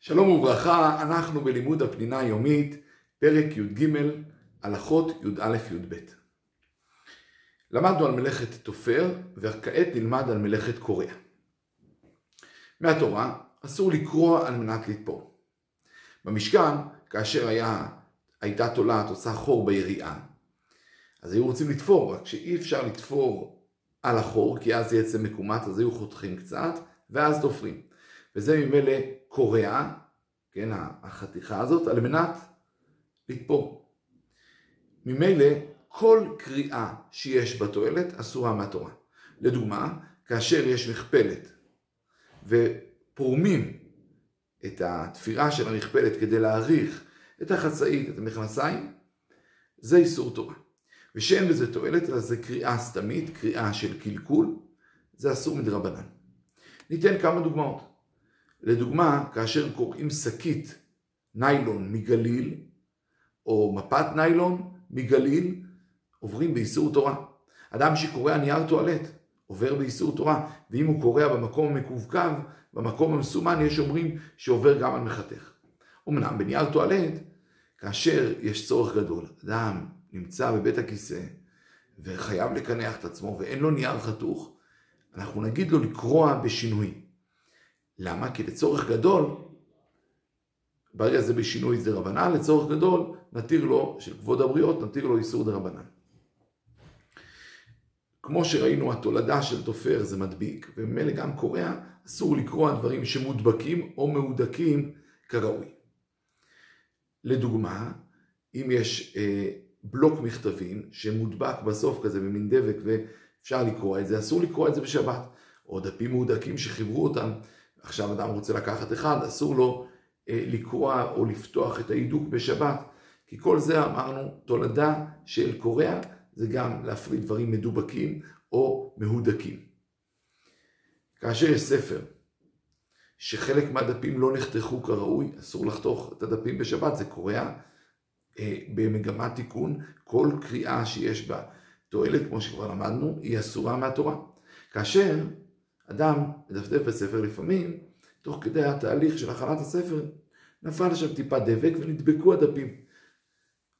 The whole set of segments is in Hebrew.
שלום וברכה, אנחנו בלימוד הפנינה היומית, פרק י"ג, הלכות י"א-י"ב. למדנו על מלאכת תופר, וכעת נלמד על מלאכת קורע. מהתורה אסור לקרוע על מנת לתפור. במשכן, כאשר היה, הייתה תולעת עושה חור ביריעה, אז היו רוצים לתפור, רק שאי אפשר לתפור על החור, כי אז יצא מקומט, אז היו חותכים קצת, ואז תופרים. וזה ממילא קורע, כן, החתיכה הזאת, על מנת לתפור. ממילא כל קריאה שיש בתועלת אסורה מהתורה. לדוגמה, כאשר יש מכפלת ופורמים את התפירה של המכפלת כדי להעריך את החצאית, את המכנסיים, זה איסור תורה. ושאין בזה תועלת, אלא זה קריאה סתמית, קריאה של קלקול, זה אסור מדרבנן. ניתן כמה דוגמאות. לדוגמה, כאשר קוראים שקית ניילון מגליל, או מפת ניילון מגליל, עוברים באיסור תורה. אדם שקורע נייר טואלט עובר באיסור תורה, ואם הוא קורע במקום המקווקו, במקום המסומן, יש אומרים שעובר גם על מחתך. אמנם בנייר טואלט, כאשר יש צורך גדול, אדם נמצא בבית הכיסא וחייב לקנח את עצמו ואין לו נייר חתוך, אנחנו נגיד לו לקרוע בשינוי. למה? כי לצורך גדול, ברגע זה בשינוי זה רבנן, לצורך גדול נתיר לו, של כבוד הבריות, נתיר לו איסור דרבנן. כמו שראינו, התולדה של תופר זה מדביק, וממילא גם קורע, אסור לקרוע דברים שמודבקים או מהודקים כראוי. לדוגמה, אם יש אה, בלוק מכתבים שמודבק בסוף כזה במין דבק ואפשר לקרוע את זה, אסור לקרוע את זה בשבת. או דפים מהודקים שחיברו אותם, עכשיו אדם רוצה לקחת אחד, אסור לו אה, לקרוע או לפתוח את ההידוק בשבת, כי כל זה אמרנו תולדה של קורע, זה גם להפריד דברים מדובקים או מהודקים. כאשר יש ספר שחלק מהדפים לא נחתכו כראוי, אסור לחתוך את הדפים בשבת, זה קורע אה, במגמת תיקון, כל קריאה שיש בה תועלת, כמו שכבר למדנו, היא אסורה מהתורה. כאשר אדם מדפדף בספר לפעמים, תוך כדי התהליך של הכנת הספר, נפל שם טיפה דבק ונדבקו הדפים.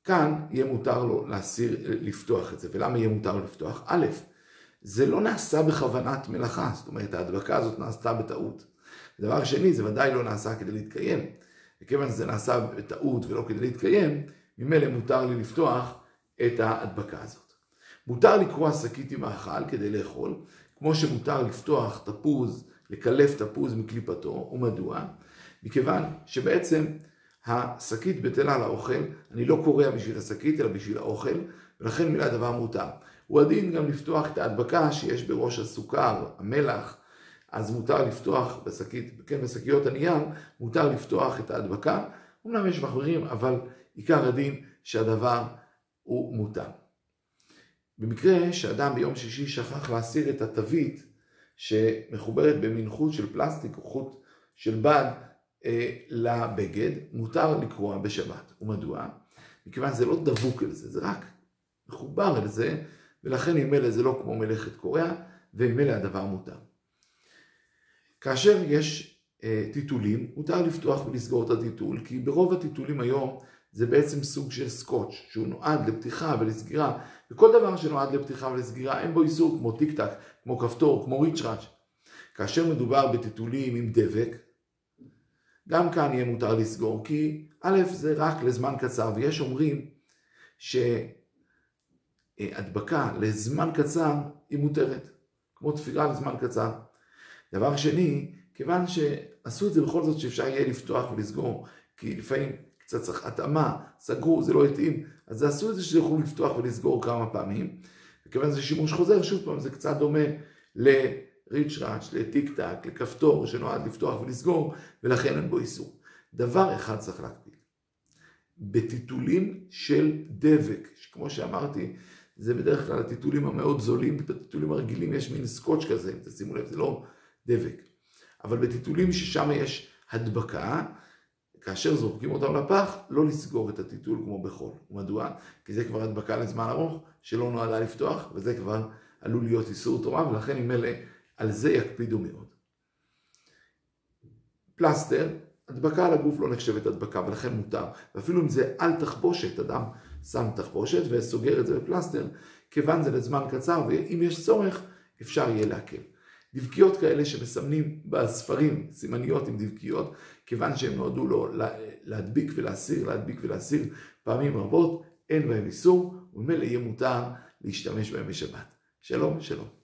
כאן יהיה מותר לו להסיר, לפתוח את זה. ולמה יהיה מותר לו לפתוח? א', זה לא נעשה בכוונת מלאכה, זאת אומרת ההדבקה הזאת נעשתה בטעות. דבר שני, זה ודאי לא נעשה כדי להתקיים. וכיוון שזה נעשה בטעות ולא כדי להתקיים, ממילא מותר לי לפתוח את ההדבקה הזאת. מותר לקרוע שקית עם האכל כדי לאכול, כמו שמותר לפתוח תפוז, לקלף תפוז מקליפתו, ומדוע? מכיוון שבעצם השקית בטלה לאוכל, אני לא קורע בשביל השקית אלא בשביל האוכל, ולכן מילה דבר מותר. הוא הדין גם לפתוח את ההדבקה שיש בראש הסוכר, המלח, אז מותר לפתוח בשקית, כן, בשקיות הנייר, מותר לפתוח את ההדבקה. אמנם יש מחברים, אבל עיקר הדין שהדבר הוא מותר. במקרה שאדם ביום שישי שכח להסיר את התווית שמחוברת במין חוט של פלסטיק או חוט של בד אה, לבגד, מותר לקרוע בשבת. ומדוע? מכיוון זה לא דבוק אל זה, זה רק מחובר אל זה, ולכן אלה זה לא כמו מלאכת ועם אלה הדבר מותר. כאשר יש אה, טיטולים, מותר לפתוח ולסגור את הטיטול, כי ברוב הטיטולים היום זה בעצם סוג של סקוץ', שהוא נועד לפתיחה ולסגירה, וכל דבר שנועד לפתיחה ולסגירה אין בו איסור כמו טיק טק, כמו כפתור, כמו ריצ'ראץ'. כאשר מדובר בטיטולים עם דבק, גם כאן יהיה מותר לסגור, כי א' זה רק לזמן קצר, ויש אומרים שהדבקה לזמן קצר היא מותרת, כמו תפירה לזמן קצר. דבר שני, כיוון שעשו את זה בכל זאת שאפשר יהיה לפתוח ולסגור, כי לפעמים קצת צריך התאמה, סגרו, זה לא התאים, אז עשו את זה שיוכלו לפתוח ולסגור כמה פעמים, וכיוון שזה שימוש חוזר, שוב פעם, זה קצת דומה לריצ'ראץ', לטיק טק, לכפתור שנועד לפתוח ולסגור, ולכן אין בו איסור. דבר אחד צריך להקפיד, בטיטולים של דבק, שכמו שאמרתי, זה בדרך כלל הטיטולים המאוד זולים, בטיטולים הרגילים יש מין סקוץ' כזה, תשימו לב, זה לא דבק. אבל בטיטולים ששם יש הדבקה, כאשר זורקים אותם לפח, לא לסגור את הטיטול כמו בחול. מדוע? כי זה כבר הדבקה לזמן ארוך, שלא נועדה לפתוח, וזה כבר עלול להיות איסור תורה, ולכן עם אלה, על זה יקפידו מאוד. פלסטר, הדבקה על הגוף לא נחשבת הדבקה ולכן מותר, ואפילו אם זה על תחבושת, אדם שם תחבושת וסוגר את זה בפלסטר, כיוון זה לזמן קצר, ואם יש צורך, אפשר יהיה להקל. דבקיות כאלה שמסמנים בספרים סימניות עם דבקיות, כיוון שהם נועדו לו להדביק ולהסיר, להדביק ולהסיר פעמים רבות, אין בהם איסור, וממילא יהיה מותר להשתמש בהם בשבת. שלום ושלום.